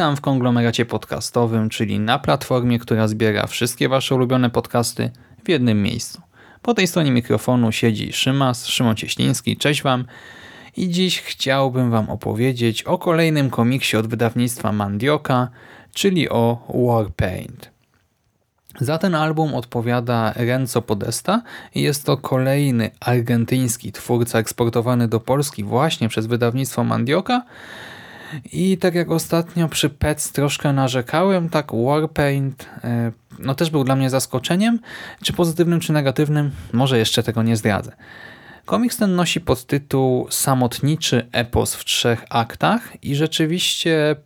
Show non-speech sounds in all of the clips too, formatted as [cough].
Witam w konglomeracie podcastowym, czyli na platformie, która zbiera wszystkie Wasze ulubione podcasty w jednym miejscu. Po tej stronie mikrofonu siedzi Szymas, Szymon Cieśliński. Cześć Wam. I dziś chciałbym Wam opowiedzieć o kolejnym komiksie od wydawnictwa Mandioka, czyli o Warpaint. Za ten album odpowiada Renzo Podesta i jest to kolejny argentyński twórca eksportowany do Polski właśnie przez wydawnictwo Mandioka, i tak jak ostatnio przy Pets troszkę narzekałem, tak Warpaint e, no też był dla mnie zaskoczeniem, czy pozytywnym, czy negatywnym, może jeszcze tego nie zdradzę. Komiks ten nosi podtytuł Samotniczy epos w trzech aktach i rzeczywiście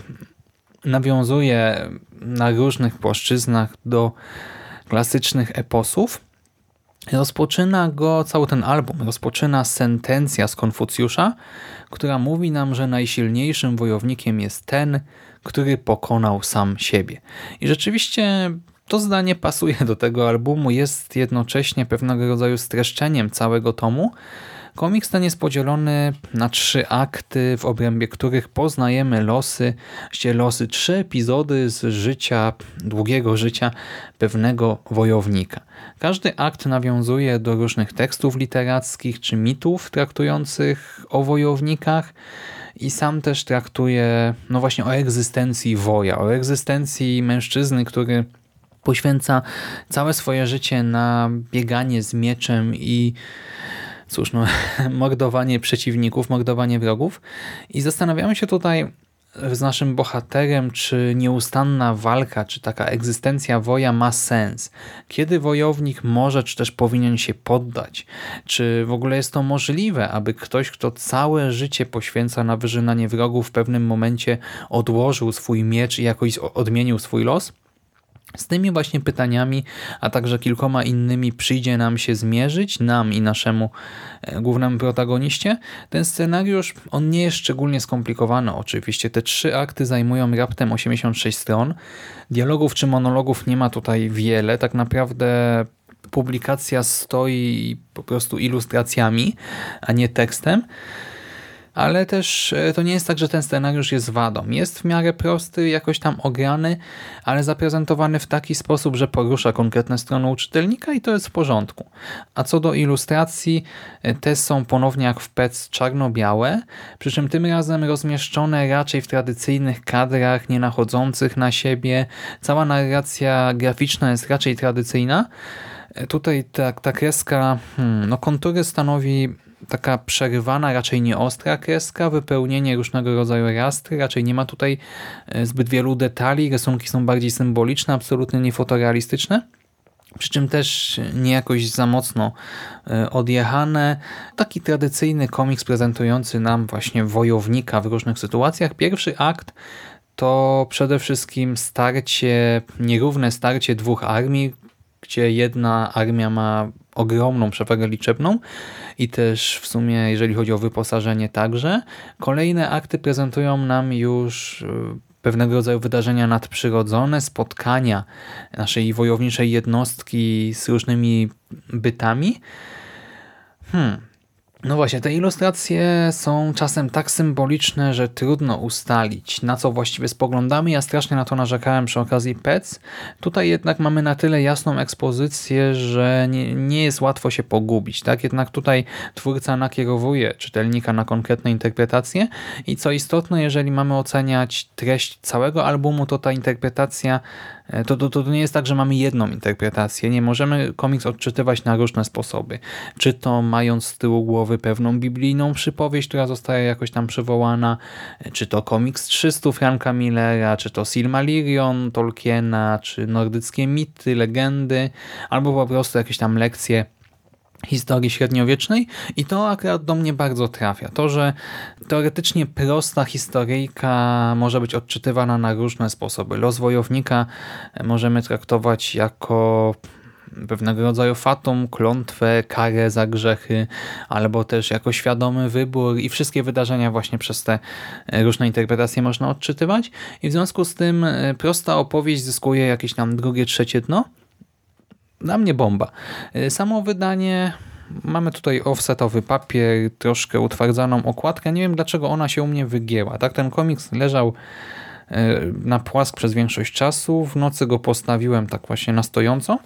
nawiązuje na różnych płaszczyznach do klasycznych eposów. Rozpoczyna go cały ten album, rozpoczyna sentencja z Konfucjusza, która mówi nam, że najsilniejszym wojownikiem jest ten, który pokonał sam siebie. I rzeczywiście to zdanie pasuje do tego albumu, jest jednocześnie pewnego rodzaju streszczeniem całego tomu, Komiks ten jest podzielony na trzy akty, w obrębie których poznajemy losy, losy, trzy epizody z życia, długiego życia pewnego wojownika. Każdy akt nawiązuje do różnych tekstów literackich czy mitów traktujących o wojownikach i sam też traktuje no właśnie o egzystencji woja, o egzystencji mężczyzny, który poświęca całe swoje życie na bieganie z mieczem i cóż, no, [laughs] mordowanie przeciwników, mordowanie wrogów. I zastanawiamy się tutaj z naszym bohaterem, czy nieustanna walka, czy taka egzystencja woja ma sens. Kiedy wojownik może, czy też powinien się poddać? Czy w ogóle jest to możliwe, aby ktoś, kto całe życie poświęca na wyżynanie wrogów, w pewnym momencie odłożył swój miecz i jakoś odmienił swój los? Z tymi właśnie pytaniami, a także kilkoma innymi przyjdzie nam się zmierzyć, nam i naszemu e, głównemu protagoniście. Ten scenariusz, on nie jest szczególnie skomplikowany oczywiście. Te trzy akty zajmują raptem 86 stron. Dialogów czy monologów nie ma tutaj wiele. Tak naprawdę publikacja stoi po prostu ilustracjami, a nie tekstem ale też e, to nie jest tak, że ten scenariusz jest wadą. Jest w miarę prosty, jakoś tam ograny, ale zaprezentowany w taki sposób, że porusza konkretne strony u czytelnika i to jest w porządku. A co do ilustracji, e, te są ponownie jak w PEC czarno-białe, przy czym tym razem rozmieszczone raczej w tradycyjnych kadrach, nie nachodzących na siebie. Cała narracja graficzna jest raczej tradycyjna. E, tutaj ta, ta kreska, hmm, no kontury stanowi taka przerywana, raczej nie ostra kreska, wypełnienie różnego rodzaju rastry, raczej nie ma tutaj e, zbyt wielu detali, rysunki są bardziej symboliczne, absolutnie nie fotorealistyczne. Przy czym też nie jakoś za mocno e, odjechane. Taki tradycyjny komiks prezentujący nam właśnie wojownika w różnych sytuacjach. Pierwszy akt to przede wszystkim starcie, nierówne starcie dwóch armii, gdzie jedna armia ma ogromną przewagę liczebną i też w sumie, jeżeli chodzi o wyposażenie także. Kolejne akty prezentują nam już y, pewnego rodzaju wydarzenia nadprzyrodzone, spotkania naszej wojowniczej jednostki z różnymi bytami. Hmm, no właśnie, te ilustracje są czasem tak symboliczne, że trudno ustalić, na co właściwie spoglądamy. Ja strasznie na to narzekałem przy okazji PEC. Tutaj jednak mamy na tyle jasną ekspozycję, że nie, nie jest łatwo się pogubić. Tak? Jednak tutaj twórca nakierowuje czytelnika na konkretne interpretacje i co istotne, jeżeli mamy oceniać treść całego albumu, to ta interpretacja To, to, to nie jest tak, że mamy jedną interpretację. Nie możemy komiks odczytywać na różne sposoby. Czy to mając z tyłu głowy pewną biblijną przypowieść, która zostaje jakoś tam przywołana, e, czy to komiks 300 Franka Millera, czy to Silmarillion Tolkiena, czy nordyckie mity, legendy, albo po prostu jakieś tam lekcje historii średniowiecznej i to akurat do mnie bardzo trafia. To, że teoretycznie prosta historyjka może być odczytywana na różne sposoby. Los wojownika możemy traktować jako pewnego rodzaju fatum, klątwę, karę za grzechy, albo też jako świadomy wybór i wszystkie wydarzenia właśnie przez te różne interpretacje można odczytywać i w związku z tym e, prosta opowieść zyskuje jakieś tam drugie, trzecie dno, dla mnie bomba. Y, Samo wydanie, mamy tutaj offsetowy papier, troszkę utwardzaną okładkę. Nie wiem dlaczego ona się u mnie wygięła. Tak, ten komiks leżał y, na płask przez większość czasu. W nocy go postawiłem tak właśnie na stojąco.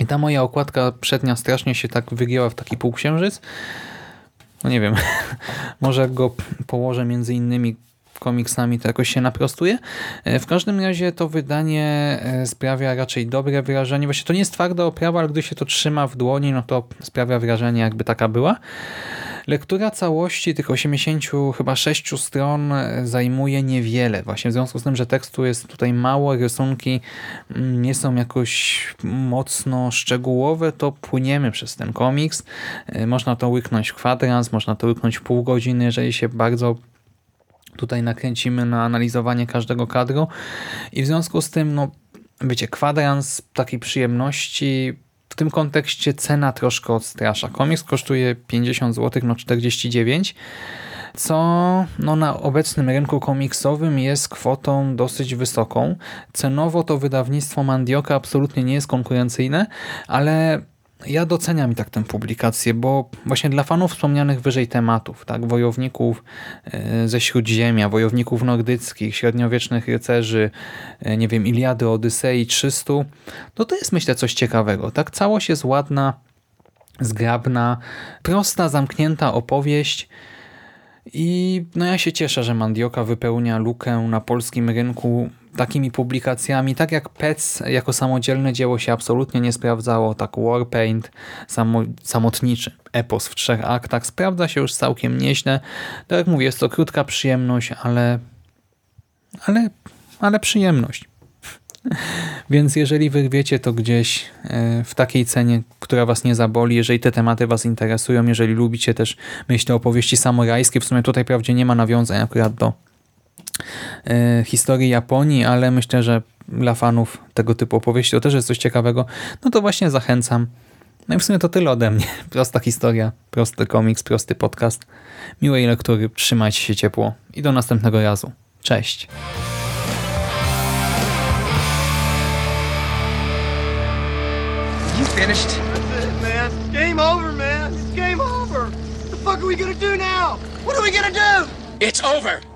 I ta moja okładka przednia strasznie się tak wygięła w taki półksiężyc. No nie wiem, [laughs] może go położę między innymi komiksami, to jakoś się naprostuje. E, W każdym razie to wydanie e, sprawia raczej dobre wrażenie. Właśnie to nie jest twarda oprawa, ale gdy się to trzyma w dłoni, no to sprawia wrażenie jakby taka była. Lektura całości tych 80 chyba 6 stron e, zajmuje niewiele. Właśnie w związku z tym, że tekstu jest tutaj mało, rysunki mm, nie są jakoś mocno szczegółowe, to płyniemy przez ten komiks. Można to łyknąć w kwadrans, można to łyknąć pół godziny, jeżeli się bardzo tutaj nakręcimy na analizowanie każdego kadru i w związku z tym, no wiecie, kwadrans takiej przyjemności w tym kontekście cena troszkę odstrasza. Komiks kosztuje 50 zł, no 49 co no, na obecnym rynku komiksowym jest kwotą dosyć wysoką. Cenowo to wydawnictwo Mandioka absolutnie nie jest konkurencyjne, ale ja doceniam i tak tę publikację, bo właśnie dla fanów wspomnianych wyżej tematów, tak, wojowników e, ze Śródziemia, wojowników nordyckich, średniowiecznych rycerzy, e, nie wiem, Iliady, Odysei, 300, no to jest myślę coś ciekawego, tak, całość jest ładna, zgrabna, prosta, zamknięta opowieść i no ja się cieszę, że Mandioka wypełnia lukę na polskim rynku takimi publikacjami, tak jak Pets jako samodzielne dzieło się absolutnie nie sprawdzało, tak Warpaint, samo, samotniczy epos w trzech aktach, sprawdza się już całkiem nieźle. Tak jak mówię, jest to krótka przyjemność, ale ale, ale przyjemność. [laughs] Więc jeżeli wyrwiecie to gdzieś e, w takiej cenie, która was nie zaboli, jeżeli te tematy was interesują, jeżeli lubicie też, myślę, opowieści samurajskie, w sumie tutaj wprawdzie nie ma nawiązań akurat do historii Japonii, ale myślę, że dla fanów tego typu opowieści to też jest coś ciekawego, no to właśnie zachęcam. No i w sumie to tyle ode mnie. [laughs] Prosta historia, prosty komiks, prosty podcast. Miłej lektury, trzymajcie się ciepło i do następnego razu. Cześć! You finished? That's it, man. Game over, man. It's game over. What the fuck are we gonna do now? What are we gonna do? It's over.